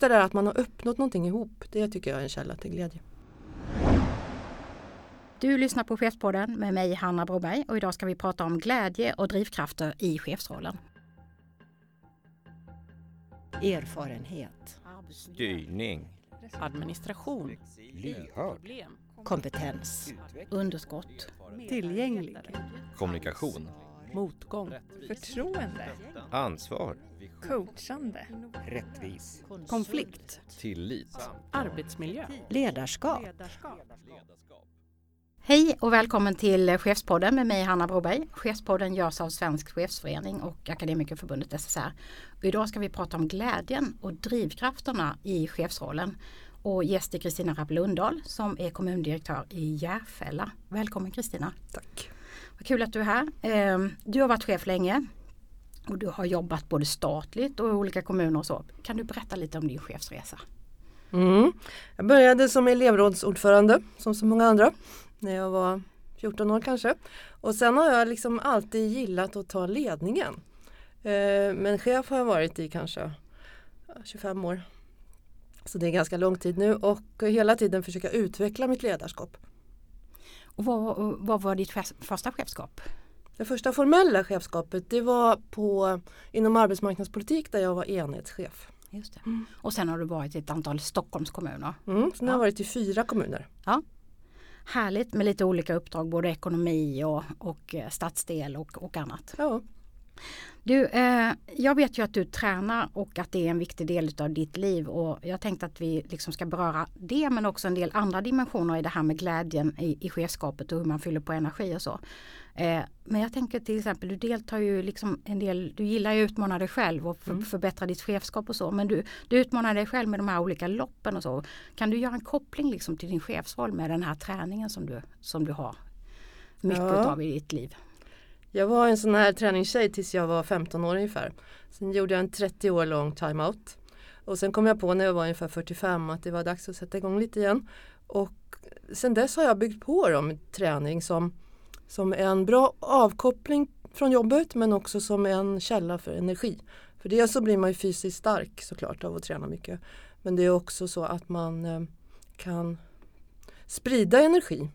det där att man har uppnått någonting ihop, det tycker jag är en källa till glädje. Du lyssnar på Chefspodden med mig Hanna Broberg och idag ska vi prata om glädje och drivkrafter i chefsrollen. Erfarenhet. Styrning. Administration. Lyhörd. Kompetens. Underskott. Tillgänglig. Kommunikation. Motgång. Förtroende. Ansvar. Coachande. Rättvis. Konflikt. Tillit. Arbetsmiljö. Ledarskap. Hej och välkommen till Chefspodden med mig Hanna Broberg. Chefspodden görs av Svensk Chefsförening och Akademikerförbundet SSR. Och idag ska vi prata om glädjen och drivkrafterna i chefsrollen. Och gäst är Kristina Rapp Lundahl som är kommundirektör i Järfälla. Välkommen Kristina! Tack! Vad kul att du är här. Ehm, du har varit chef länge och du har jobbat både statligt och i olika kommuner och så. Kan du berätta lite om din chefsresa? Mm. Jag började som elevrådsordförande som så många andra när jag var 14 år kanske. Och sen har jag liksom alltid gillat att ta ledningen. Ehm, men chef har jag varit i kanske 25 år. Så det är ganska lång tid nu och hela tiden försöka utveckla mitt ledarskap. Och vad, vad var ditt första chefskap? Det första formella chefskapet det var på, inom arbetsmarknadspolitik där jag var enhetschef. Just. Mm. Och sen har du varit i ett antal Stockholmskommuner. Mm, sen har jag varit i fyra kommuner. Ja. Härligt med lite olika uppdrag, både ekonomi och, och eh, stadsdel och, och annat. Ja. Du, eh, jag vet ju att du tränar och att det är en viktig del av ditt liv och jag tänkte att vi liksom ska beröra det men också en del andra dimensioner i det här med glädjen i, i chefskapet och hur man fyller på energi och så. Eh, men jag tänker till exempel, du deltar ju liksom en del, du gillar ju att utmana dig själv och för, mm. förbättra ditt chefskap och så. Men du, du utmanar dig själv med de här olika loppen och så. Kan du göra en koppling liksom till din chefsroll med den här träningen som du, som du har mycket ja. av i ditt liv? Jag var en sån här träningstjej tills jag var 15 år ungefär. Sen gjorde jag en 30 år lång timeout. Och sen kom jag på när jag var ungefär 45 att det var dags att sätta igång lite igen. Och sen dess har jag byggt på dem träning som som en bra avkoppling från jobbet men också som en källa för energi. För det så blir man ju fysiskt stark såklart av att träna mycket. Men det är också så att man eh, kan sprida energi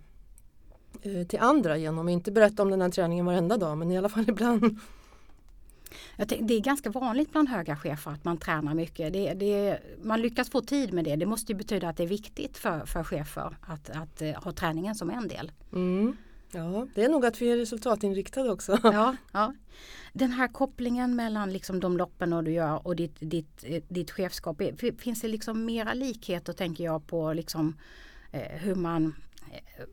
till andra genom att inte berätta om den här träningen varenda dag men i alla fall ibland. det är ganska vanligt bland höga chefer att man tränar mycket. Det, det, man lyckas få tid med det. Det måste betyda att det är viktigt för, för chefer att, att, att ha träningen som en del. Mm. Ja, det är nog att vi är resultatinriktade också. Ja, ja. Den här kopplingen mellan liksom de loppen du gör och ditt, ditt, ditt chefskap. Finns det liksom mera likheter tänker jag på liksom, eh, hur man eh,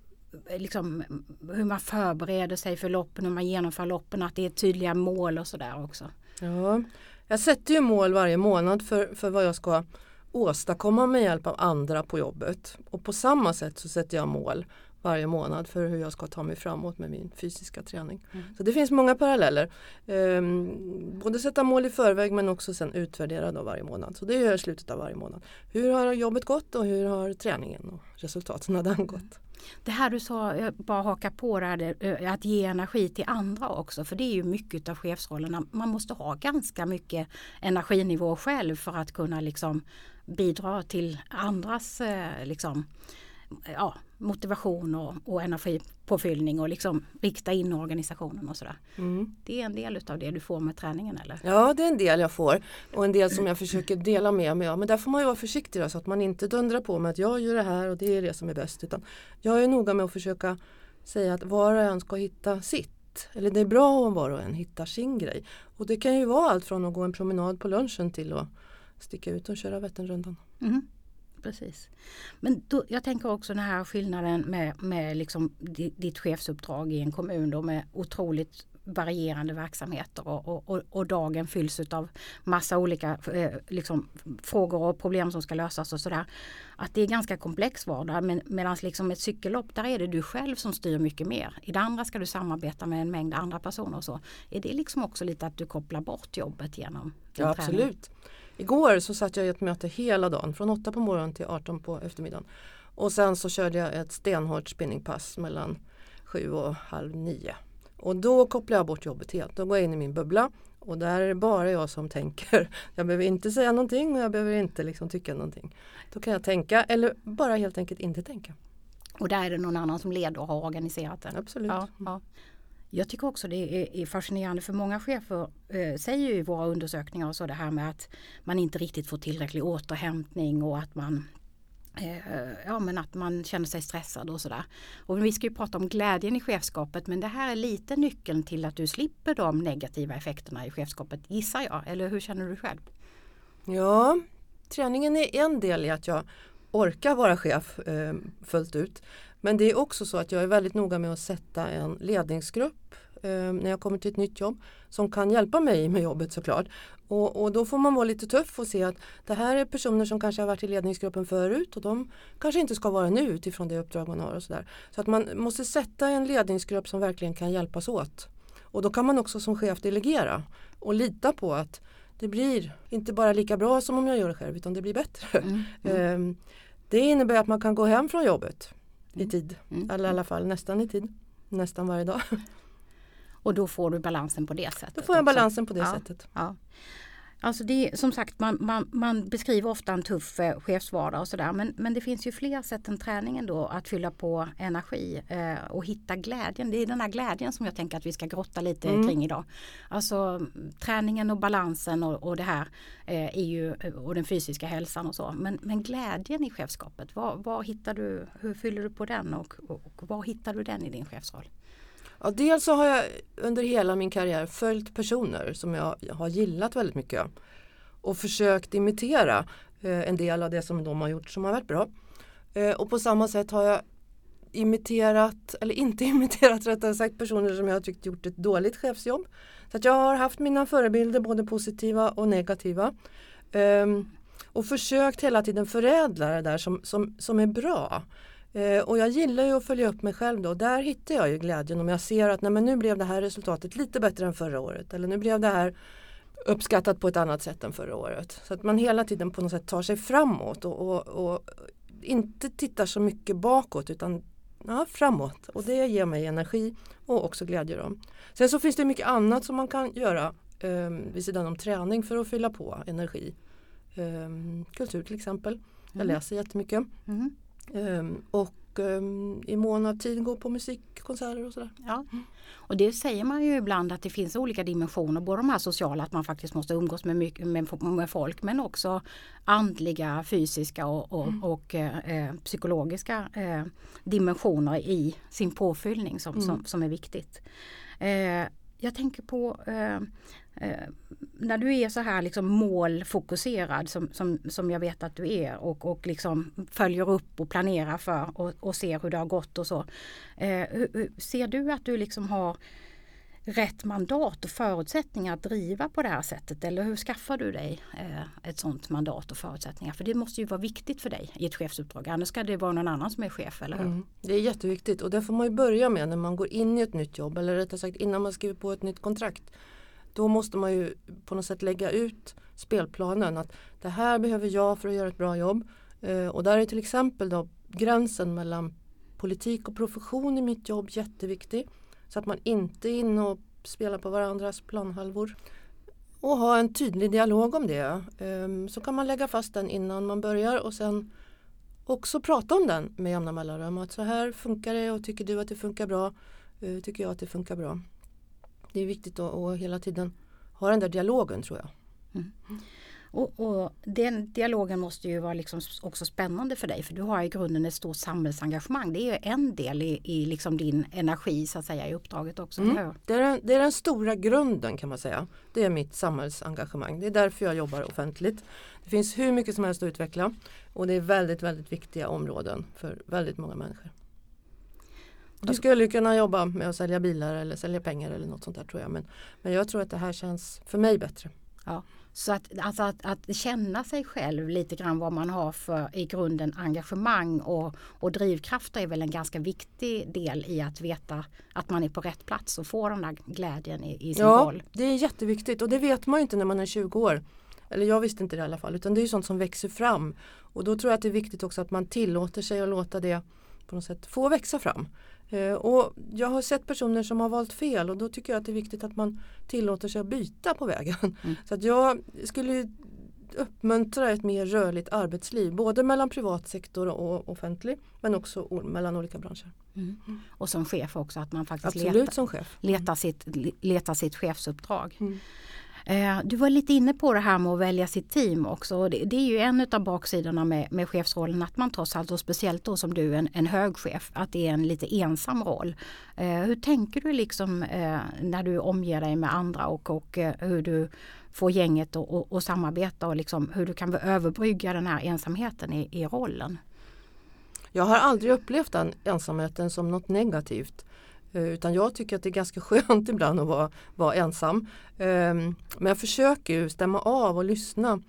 liksom, hur man förbereder sig för loppen, hur man genomför loppen, att det är tydliga mål och sådär också. Ja, jag sätter ju mål varje månad för, för vad jag ska åstadkomma med hjälp av andra på jobbet. Och på samma sätt så sätter jag mål varje månad för hur jag ska ta mig framåt med min fysiska träning. Mm. Så det finns många paralleller. Um, både sätta mål i förväg men också sen utvärdera då varje månad. Så det gör jag i slutet av varje månad. Hur har jobbet gått och hur har träningen och resultaten av den gått? Det här du sa, jag bara haka på det här, att ge energi till andra också för det är ju mycket av chefsrollerna. Man måste ha ganska mycket energinivå själv för att kunna liksom bidra till andras eh, liksom, ja, motivation och, och energipåfyllning och liksom rikta in organisationen och sådär. Mm. Det är en del utav det du får med träningen eller? Ja det är en del jag får och en del som jag försöker dela med mig av. Men där får man ju vara försiktig då, så att man inte dundrar på med att jag gör det här och det är det som är bäst. Utan jag är noga med att försöka säga att var och en ska hitta sitt. Eller det är bra om var och en hittar sin grej. Och det kan ju vara allt från att gå en promenad på lunchen till att sticka ut och köra Vätternrundan. Mm precis. Men då, jag tänker också den här skillnaden med, med liksom ditt chefsuppdrag i en kommun då med otroligt varierande verksamheter och, och, och dagen fylls av massa olika eh, liksom, frågor och problem som ska lösas och sådär. Att det är ganska komplex vardag men medan liksom ett cykellopp där är det du själv som styr mycket mer. I det andra ska du samarbeta med en mängd andra personer och så. Är det liksom också lite att du kopplar bort jobbet genom Ja absolut. Igår så satt jag i ett möte hela dagen från 8 på morgonen till 18 på eftermiddagen. Och sen så körde jag ett stenhårt spinningpass mellan 7 och halv 9. Och då kopplar jag bort jobbet helt. Då går jag in i min bubbla Och där är det bara jag som tänker. Jag behöver inte säga någonting och jag behöver inte liksom tycka någonting. Då kan jag tänka eller bara helt enkelt inte tänka. Och där är det någon annan som leder och har organiserat det. Absolut. Ja, ja. Jag tycker också det är, fascinerande för många chefer eh, säger ju i våra undersökningar och så det här med att man inte riktigt får tillräcklig återhämtning och att man eh, Ja men att man känner sig stressad och sådär. Och vi ska ju prata om glädjen i chefskapet men det här är lite nyckeln till att du slipper de negativa effekterna i chefskapet gissar jag. Eller hur känner du själv? Ja, träningen är en del i att jag orkar vara chef eh, fullt ut. Men det är också så att jag är väldigt noga med att sätta en ledningsgrupp eh, när jag kommer till ett nytt jobb som kan hjälpa mig med jobbet såklart. Och, och då får man vara lite tuff och se att det här är personer som kanske har varit i ledningsgruppen förut och de kanske inte ska vara nu utifrån det uppdrag man har och sådär. Så att man måste sätta en ledningsgrupp som verkligen kan hjälpas åt. Och då kan man också som chef delegera och lita på att det blir inte bara lika bra som om jag gör det själv utan det blir bättre. Mm. Ehm, Det innebär att man kan gå hem från jobbet i Mm. tid. Mm. Eller i alla fall nästan i tid. Nästan varje dag. Och då får du balansen på det sättet. Då får jag också. balansen på det Ja. sättet. Ja. Alltså det är, som sagt man, man, man beskriver ofta en tuff eh, chefsvardag och sådär men, men det finns ju fler sätt än träningen då att fylla på energi eh, och hitta glädjen. Det är den här glädjen som jag tänker att vi ska grotta lite Mm. kring idag. Alltså träningen och balansen och, och det här eh, är ju, och den fysiska hälsan och så. Men, men glädjen i chefskapet, vad, vad hittar du, hur fyller du på den och, och, och var hittar du den i din chefsroll? Ja, dels så har jag under hela min karriär följt personer som jag har gillat väldigt mycket. Och försökt imitera eh, en del av det som de har gjort som har varit bra. Eh, och på samma sätt har jag imiterat, eller inte imiterat rättare sagt, personer som jag har tyckt gjort ett dåligt chefsjobb. Så att jag har haft mina förebilder både positiva och negativa. Ehm, och försökt hela tiden förädla det där som, som, som är bra. Eh, och jag gillar ju att följa upp mig själv då. Där hittar jag ju glädjen om jag ser att nej, men nu blev det här resultatet lite bättre än förra året. Eller nu blev det här uppskattat på ett annat sätt än förra året. Så att man hela tiden på något sätt tar sig framåt och, och, och inte tittar så mycket bakåt utan ja, framåt. Och det ger mig energi och också glädje. Då. Sen så finns det mycket annat som man kan göra eh, vid sidan om träning för att fylla på energi. Eh, kultur till exempel. Jag Mm. läser jättemycket. Mm. Ehm, och ehm, i mån av tid gå på musikkonserter och sådär. Ja. Och det säger man ju ibland att det finns olika dimensioner, både de här sociala, att man faktiskt måste umgås med, mycket, med, med folk, men också andliga, fysiska och, och, och eh, psykologiska eh, dimensioner i sin påfyllning som, som, som är viktigt. Eh, jag tänker på eh, när du är så här liksom målfokuserad som, som, som jag vet att du är och, och liksom följer upp och planerar för och, och ser hur det har gått och så. Eh, hur, hur, ser du att du liksom har rätt mandat och förutsättningar att driva på det här sättet eller hur skaffar du dig eh, ett sådant mandat och förutsättningar? För det måste ju vara viktigt för dig i ett chefsuppdrag annars ska det vara någon annan som är chef, eller hur? Mm. Det är jätteviktigt och det får man ju börja med när man går in i ett nytt jobb eller rättare sagt innan man skriver på ett nytt kontrakt. Då måste man ju på något sätt lägga ut spelplanen att det här behöver jag för att göra ett bra jobb. Eh, och där är till exempel då gränsen mellan politik och profession i mitt jobb jätteviktig. Så att man inte är inne och spelar på varandras planhalvor. Och ha en tydlig dialog om det. Ehm, så kan man lägga fast den innan man börjar och sen också prata om den med jämna mellanrum. Att så här funkar det och tycker du att det funkar bra? Eh, tycker jag att det funkar bra? Det är viktigt att, att hela tiden ha den där dialogen tror jag. Och, och den dialogen måste ju vara liksom också spännande för dig för du har i grunden ett stort samhällsengagemang. Det är ju en del i, i liksom din energi så att säga i uppdraget också. Mm. Det, är den, det är den stora grunden kan man säga. Det är mitt samhällsengagemang. Det är därför jag jobbar offentligt. Det finns hur mycket som helst att utveckla och det är väldigt, väldigt viktiga områden för väldigt många människor. Jag skulle kunna jobba med att sälja bilar eller sälja pengar eller något sånt där tror jag. Men, men jag tror att det här känns för mig bättre. Ja. Så att, alltså att, att känna sig själv lite grann vad man har för i grunden engagemang och, och drivkrafter är väl en ganska viktig del i att veta att man är på rätt plats och får den där glädjen i, i sin Ja, roll. det är jätteviktigt och det vet man ju inte när man är 20 år. Eller jag visste inte det i alla fall utan det är ju sånt som växer fram. Och då tror jag att det är viktigt också att man tillåter sig att låta det på något sätt få växa fram. Eh, och jag har sett personer som har valt fel och då tycker jag att det är viktigt att man tillåter sig att byta på vägen. Mm. Så att jag skulle uppmuntra ett mer rörligt arbetsliv både mellan privat sektor och offentlig men också mellan olika branscher. Mm. Och som chef också att man faktiskt Absolut letar, som chef. letar, sitt, letar sitt chefsuppdrag. Mm. Eh, du var lite inne på det här med att välja sitt team också. Det, är ju en av baksidorna med, med chefsrollen att man trots allt och speciellt då som du en, en hög chef att det är en lite ensam roll. Eh, hur tänker du liksom eh, när du omger dig med andra och, och hur du får gänget att och, och samarbeta och liksom hur du kan överbrygga den här ensamheten i, i rollen? Jag har aldrig upplevt den ensamheten som något negativt. Eh, utan jag tycker att det är ganska skönt ibland att vara, vara ensam. Ehm, men jag försöker ju stämma av och lyssna.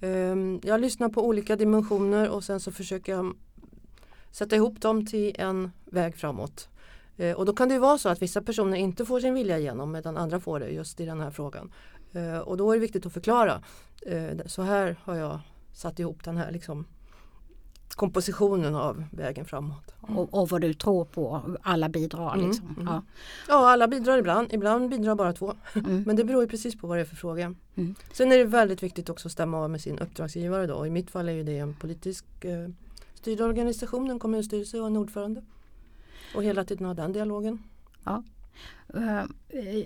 Ehm, jag lyssnar på olika dimensioner och sen så försöker jag sätta ihop dem till en väg framåt. Eh, och då kan det ju vara så att vissa personer inte får sin vilja igenom medan andra får det just i den här frågan. Eh, och då är det viktigt att förklara. Så här har jag satt ihop den här liksom kompositionen av vägen framåt. Och, och vad du tror på, alla bidrar Mm, liksom. mm. Ja. Ja, alla bidrar ibland. Ibland bidrar bara två. Mm. Men det beror ju precis på vad det är för fråga. Mm. Sen är det väldigt viktigt också att stämma av med sin uppdragsgivare då. I mitt fall är ju det en politisk eh, styrd organisation, en kommunstyrelse och en ordförande. Och hela tiden ha den dialogen. Eh, Eh,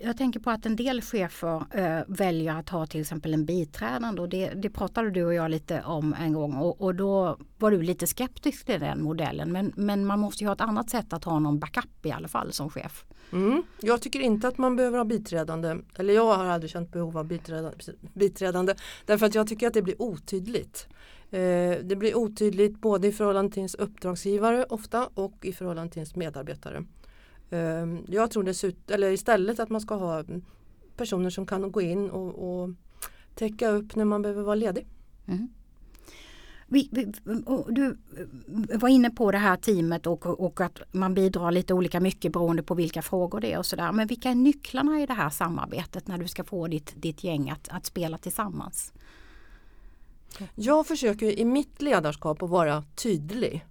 jag tänker på att en del chefer eh, väljer att ha till exempel en biträdande och det, det pratade du och jag lite om en gång och, och då var du lite skeptisk till den modellen men, men man måste ju ha ett annat sätt att ha någon backup i alla fall som chef. Mm. Jag tycker inte att man behöver ha biträdande, eller jag har aldrig känt behov av biträdande, biträdande därför att jag tycker att det blir otydligt. Eh, det blir otydligt både i förhållande till ens uppdragsgivare ofta och i förhållande till ens medarbetare. Eh, jag tror dessutom, eller istället att man ska ha personer som kan gå in och, och täcka upp när man behöver vara ledig. Mm. Vi, vi, du var inne på det här teamet och, och att man bidrar lite olika mycket beroende på vilka frågor det är och sådär. Men vilka är nycklarna i det här samarbetet när du ska få ditt, ditt gäng att, att spela tillsammans? Jag försöker i mitt ledarskap att vara tydlig.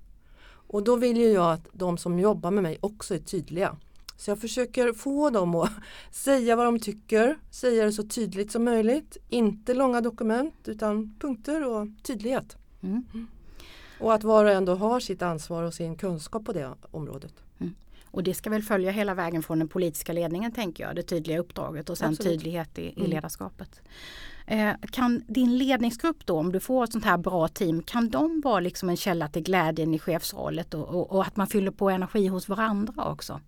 Och då vill ju jag att de som jobbar med mig också är tydliga. Så jag försöker få dem att säga vad de tycker, säga det så tydligt som möjligt. Inte långa dokument utan punkter och tydlighet. Mm. Och att var och en då har sitt ansvar och sin kunskap på det området. Och det ska väl följa hela vägen från den politiska ledningen tänker jag, det tydliga uppdraget och sen Absolut. tydlighet i, i Mm. ledarskapet. Eh, Eh, kan din ledningsgrupp då, om du får ett sånt här bra team, kan de vara liksom en källa till glädjen i chefsrollet och, och, och att man fyller på energi hos varandra också?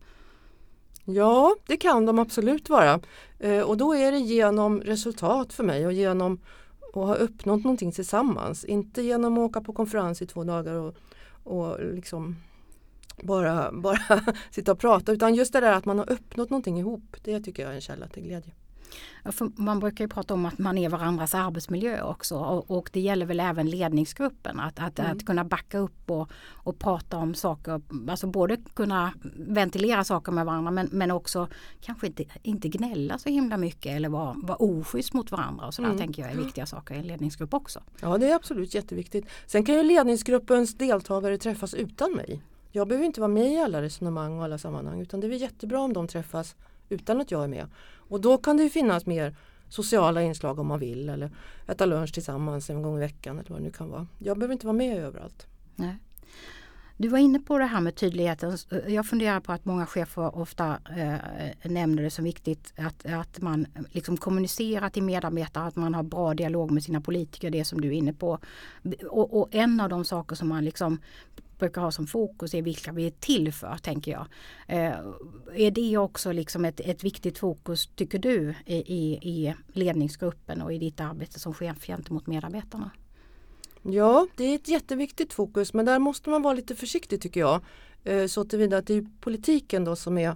Ja, det kan de absolut vara. Eh, och då är det genom resultat för mig och genom att ha uppnått någonting tillsammans. Inte genom att åka på konferens i två dagar och, och liksom bara, bara sitta och prata utan just det där att man har uppnått någonting ihop. Det tycker jag är en källa till glädje. Man brukar ju prata om att man är varandras arbetsmiljö också och, och det gäller väl även ledningsgruppen att, att, Mm. att kunna backa upp och, och prata om saker, alltså både kunna ventilera saker med varandra men, men också kanske inte, inte gnälla så himla mycket eller vara, vara oschysst mot varandra och sådär Mm. tänker jag är viktiga saker i en ledningsgrupp också. Ja, det är absolut jätteviktigt. Sen kan ju ledningsgruppens deltagare träffas utan mig. Jag behöver inte vara med i alla resonemang och alla sammanhang utan det är jättebra om de träffas utan att jag är med. Och då kan det ju finnas mer sociala inslag om man vill eller äta lunch tillsammans en gång i veckan eller vad det nu kan vara. Jag behöver inte vara med överallt. Nej. Du var inne på det här med tydligheten. Jag funderar på att många chefer ofta eh, nämner det som viktigt att, att man liksom kommunicerar till medarbetare, att man har bra dialog med sina politiker, det som du är inne på. Och, och en av de saker som man liksom brukar ha som fokus är vilka vi är till för, tänker jag. Eh, är det också liksom ett, ett viktigt fokus, tycker du, i, i, i ledningsgruppen och i ditt arbete som chef gentemot medarbetarna? Ja, det är ett jätteviktigt fokus men där måste man vara lite försiktig tycker jag. Eh, Så tillvida att det är politiken då som är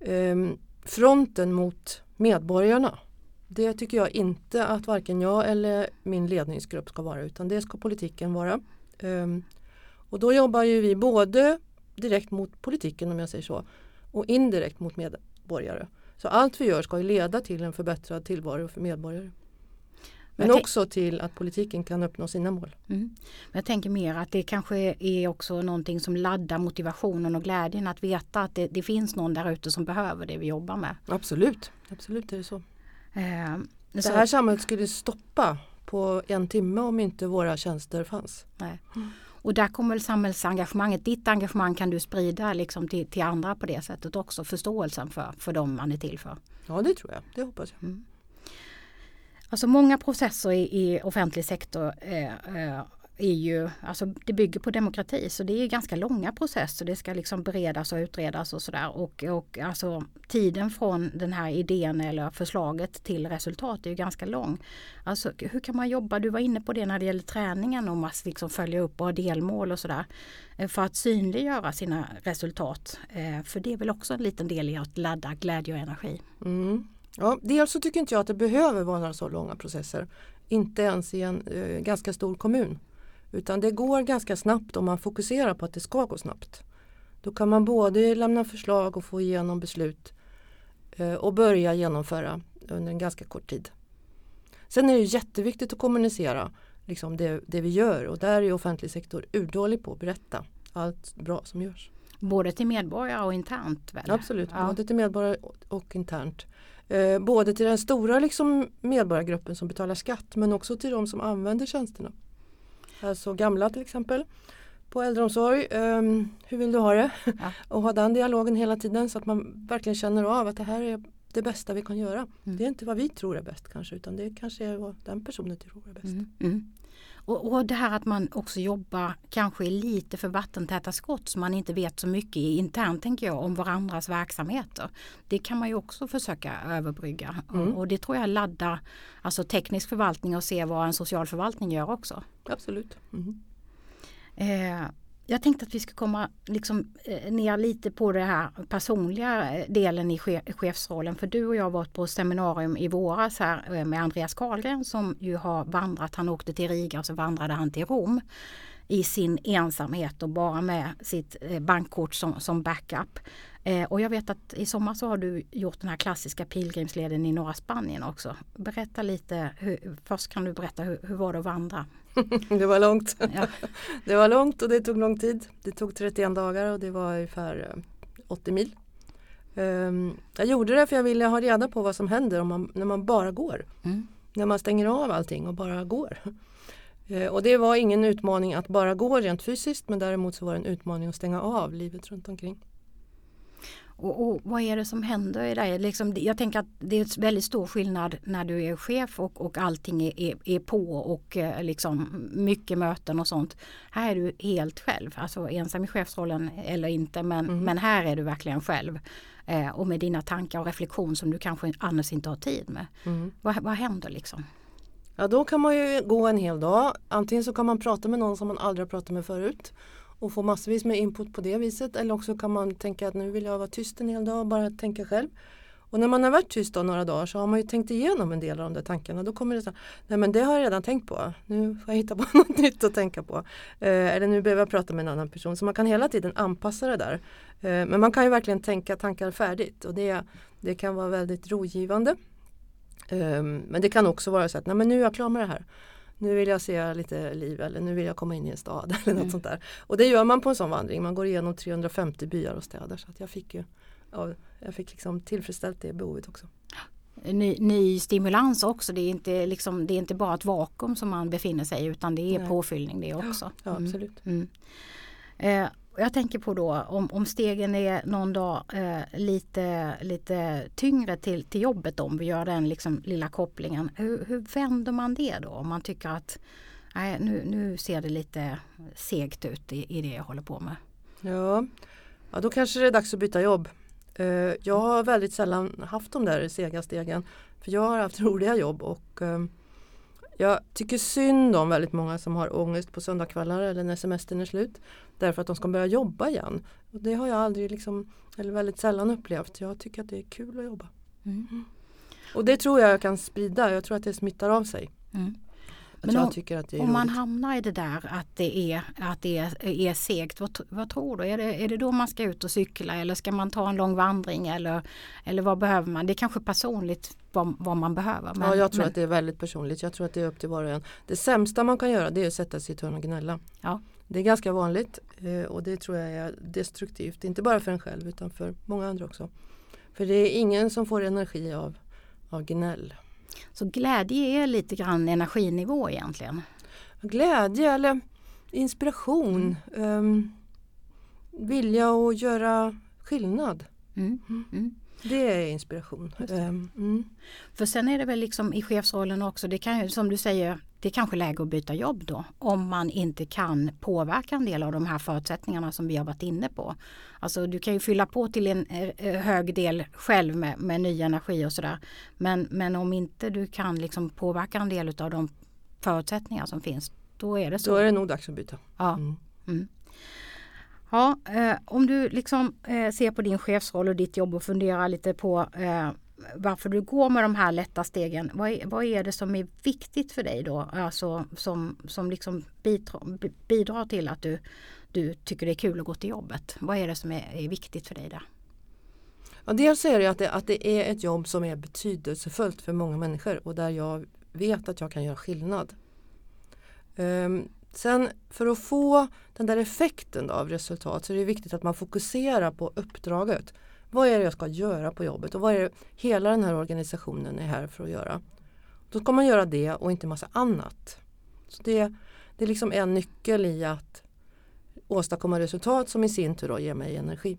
eh, fronten mot medborgarna. Det tycker jag inte att varken jag eller min ledningsgrupp ska vara utan det ska politiken vara. Ehm, och då jobbar ju vi både direkt mot politiken om jag säger så och indirekt mot medborgare. Så allt vi gör ska leda till en förbättrad tillvaro för medborgare. Men också till att politiken kan uppnå sina mål. Mm. Men jag tänker mer att det kanske är också någonting som laddar motivationen och glädjen att veta att det, det finns någon där ute som behöver det vi jobbar med. Absolut, absolut är det så. Eh, Det här samhället skulle stoppa på en timme om inte våra tjänster fanns. Nej. Och där kommer väl samhällsengagemanget, ditt engagemang kan du sprida liksom till, till andra på det sättet också, förståelsen för, för dem man är till för. Ja det tror jag, det hoppas jag. Alltså många processer i, i offentlig sektor eh, eh, är ju, alltså det bygger på demokrati så det är ganska långa processer. Det ska liksom beredas och utredas och sådär. Och, och alltså tiden från den här idén eller förslaget till resultat är ju ganska lång. Alltså hur kan man jobba, du var inne på det när det gäller träningen om att liksom följa upp och ha delmål och sådär. Eh, för att synliggöra sina resultat. Eh, för det är väl också en liten del i att ladda glädje och energi. Mm. Ja, dels så tycker inte jag att det behöver vara så långa processer. Inte ens i en eh, ganska stor kommun. Utan det går ganska snabbt om man fokuserar på att det ska gå snabbt. Då kan man både lämna förslag och få igenom beslut eh, och börja genomföra under en ganska kort tid. Sen är det jätteviktigt att kommunicera liksom det, det vi gör och där är offentlig sektor urdålig på att berätta allt bra som görs. Både till medborgare och internt väl? Absolut, Ja. både till medborgare och, och internt. Eh, både till den stora liksom, medborgargruppen som betalar skatt men också till de som använder tjänsterna. Alltså gamla till exempel på äldreomsorg. ehm, hur vill du ha det? Ja. och ha den dialogen hela tiden så att man verkligen känner av att det här är det bästa vi kan göra. Mm. Det är inte vad vi tror är bäst kanske utan det kanske är vad den personen tror är bäst. Mm. Mm. Och, och det här att man också jobbar kanske lite för vattentäta skott så man inte vet så mycket internt tänker jag om varandras verksamheter. Det kan man ju också försöka överbrygga Mm. och, det tror jag laddar alltså teknisk förvaltning och se vad en socialförvaltning gör också. Absolut. Mm. Eh, jag tänkte att vi ska komma liksom, eh, ner lite på den här personliga eh, delen i chefsrollen. För du och jag var varit på seminarium i våras här eh, med Andreas Karlgren som ju har vandrat. Han åkte till Riga och så vandrade han till Rom i sin ensamhet och bara med sitt bankkort som, som backup. Eh, och jag vet att i sommar så har du gjort den här klassiska pilgrimsleden i norra Spanien också. Berätta lite, hur, först kan du berätta hur, hur var det att vandra? Det var långt. Ja. Det var långt och det tog lång tid. Det tog 31 dagar och det var ungefär eh, 80 mil. Ehm, Jag gjorde det för jag ville ha reda på vad som händer om man, när man bara går. Mm. När man stänger av allting och bara går. Eh, Och det var ingen utmaning att bara gå rent fysiskt men däremot så var det en utmaning att stänga av livet runt omkring. Och, och vad är det som händer i dig? Liksom, jag tänker att det är en väldigt stor skillnad när du är chef och, och allting är, är, är på och eh, liksom mycket möten och sånt. Här är du helt själv, alltså ensam i chefsrollen eller inte men, Mhm. men här är du verkligen själv. Eh, och med dina tankar och reflektion som du kanske annars inte har tid med. Vad, vad händer liksom? Ja då kan man ju gå en hel dag. Antingen så kan man prata med någon som man aldrig har pratat med förut och få massvis med input på det viset. Eller också kan man tänka att nu vill jag vara tyst en hel dag och bara tänka själv. Och när man har varit tyst då några dagar så har man ju tänkt igenom en del av de där tankarna. Då kommer det så här, nej men det har jag redan tänkt på. Nu får jag hitta på något nytt att tänka på. Eh, eller nu behöver jag prata med en annan person. Så man kan hela tiden anpassa det där. Eh, men man kan ju verkligen tänka tankar färdigt och det, det kan vara väldigt rogivande. Eh, Men det kan också vara så att nej, men nu är jag klar med det här. Nu vill jag se lite liv eller nu vill jag komma in i en stad eller något Mm. sånt där. Och det gör man på en sån vandring. Man går igenom 350 byar och städer. Så att jag fick ju ja, jag fick liksom tillfredsställt det behovet också. Ny, ny stimulans också, det är, inte, liksom, det är inte bara ett vakuum som man befinner sig i utan det är Nej. påfyllning det också. Ja, Mm. absolut. Mm. Eh, och jag tänker på då om, om stegen är någon dag eh, lite, lite tyngre till, till jobbet om vi gör den liksom lilla kopplingen. Hur, hur vänder man det då om man tycker att nej, nu, nu ser det lite segt ut i, i det jag håller på med. Ja. ja, då kanske det är dags att byta jobb. Eh, Jag har väldigt sällan haft de där sega stegen. För jag har haft roliga jobb och eh, jag tycker synd om väldigt många som har ångest på söndagskvällar eller när semestern är slut. Därför att de ska börja jobba igen. Och det har jag aldrig liksom, eller väldigt sällan upplevt. Jag tycker att det är kul att jobba. Mm. Och det tror jag jag kan sprida. Jag tror att det smittar av sig. Mm. Men jag om- tycker att det är Om man hamnar i det där att det är, att det är, är segt, vad, vad tror du? Är det, är det då man ska ut och cykla eller ska man ta en lång vandring eller, eller vad behöver man? Det är kanske personligt vad, vad man behöver. ja, jag tror men, att det är väldigt personligt. Jag tror att det är upp till var och en. Det sämsta man kan göra det är att sätta sig i ett hörn och gnälla. Ja. Det är ganska vanligt eh, och det tror jag är destruktivt. Inte bara för en själv utan för många andra också. För det är ingen som får energi av, av gnäll. Så glädje är lite grann energinivå egentligen. Glädje eller inspiration. ehm, vilja att göra skillnad. Mm. Mm. Det är inspiration. Ehm, mm. För sen är det väl liksom i chefsrollen också, det kan ju som du säger, det är kanske läge att byta jobb då. Om man inte kan påverka en del av de här förutsättningarna som vi har varit inne på. Alltså du kan ju fylla på till en eh, hög del själv med, med ny energi och sådär. Men, men om inte du kan liksom påverka en del av de förutsättningar som finns, då är det så. Då är det nog dags att byta. Ja. Mm. Mm. Ja, eh, om du liksom eh, ser på din chefsroll och ditt jobb och funderar lite på eh, varför du går med de här lätta stegen. Vad är, vad är det som är viktigt för dig då? Alltså som, som liksom bidrar, bidrar till att du, du tycker det är kul att gå till jobbet. Vad är det som är, är viktigt för dig där? Ja, dels är det att, det att det är ett jobb som är betydelsefullt för många människor och där jag vet att jag kan göra skillnad. Um, sen för att få den där effekten av resultat så är det viktigt att man fokuserar på uppdraget. Vad är det jag ska göra på jobbet och vad är det hela den här organisationen är här för att göra. Då ska man göra det och inte massa annat. Så det, det är liksom en nyckel i att åstadkomma resultat som i sin tur då ger mig energi.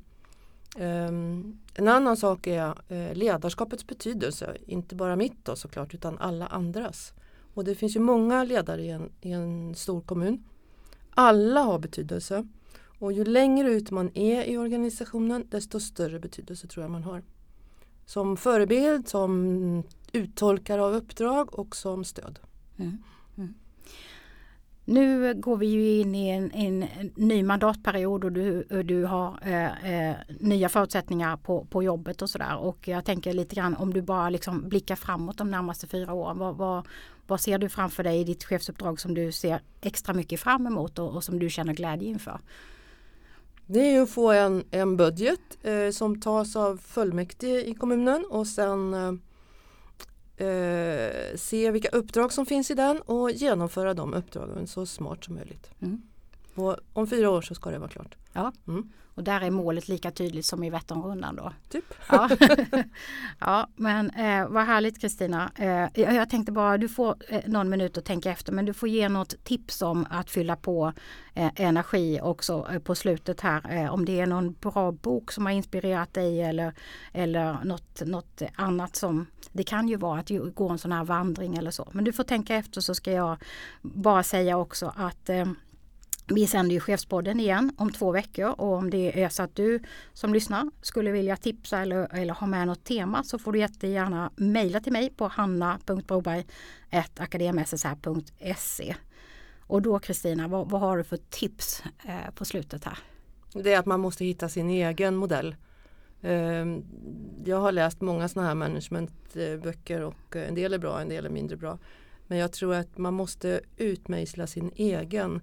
Um, en annan sak är eh, ledarskapets betydelse, inte bara mitt då såklart utan alla andras. Och det finns ju många ledare i en, i en stor kommun. Alla har betydelse och ju längre ut man är i organisationen desto större betydelse tror jag man har. Som förebild, som uttolkare av uppdrag och som stöd. Mm. Mm. Nu går vi ju in i en, en ny mandatperiod och du, du har eh, eh, nya förutsättningar på, på jobbet och sådär. Och jag tänker lite grann om du bara liksom blickar framåt de närmaste fyra åren. Vad, vad, vad ser du framför dig i ditt chefsuppdrag som du ser extra mycket fram emot och, och som du känner glädje inför? Det är ju att få en, en budget eh, som tas av fullmäktige i kommunen och sen eh, eh, se vilka uppdrag som finns i den och genomföra de uppdragen så smart som möjligt. Mm. Och om fyra år så ska det vara klart. Ja. Mm. Och där är målet lika tydligt som i Vätternrundan då? Typ. Ja, ja men eh, vad härligt Kristina. Eh, jag, tänkte bara, du får eh, någon minut att tänka efter men du får ge något tips om att fylla på eh, energi också eh, på slutet här. Eh, om det är någon bra bok som har inspirerat dig eller, eller något, något annat som det kan ju vara att gå en sån här vandring eller så. Men du får tänka efter så ska jag bara säga också att vi sänder ju Chefspodden igen om två veckor och om det är så att du som lyssnar skulle vilja tipsa eller, eller ha med något tema så får du jättegärna mejla till mig på hanna.broberg.akademssr.se Och då Kristina, vad, vad har du för tips eh, på slutet här? Det är att man måste hitta sin egen modell. Eh, jag har läst många sådana här managementböcker och en del är bra, en del är mindre bra. Men jag tror att man måste utmejsla sin egen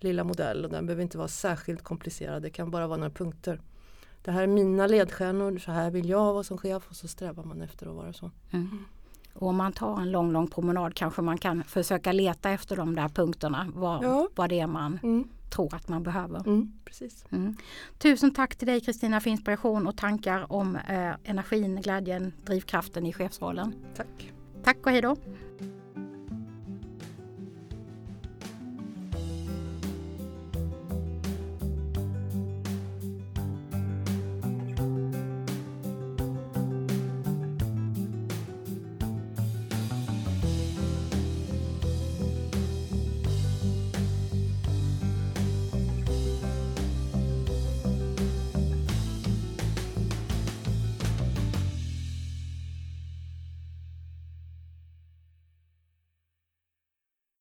lilla modell och den behöver inte vara särskilt komplicerad. Det kan bara vara några punkter. Det här är mina ledstjärnor, så här vill jag vara som chef och så strävar man efter att vara så. Mm. Och om man tar en lång, lång promenad kanske man kan försöka leta efter de där punkterna. Vad, Ja. vad det är man Mm, tror att man behöver. mm, precis. Mm. Tusen tack till dig Kristina för inspiration och tankar om eh, energin, glädjen, drivkraften i chefsrollen. Tack. Tack och hej då!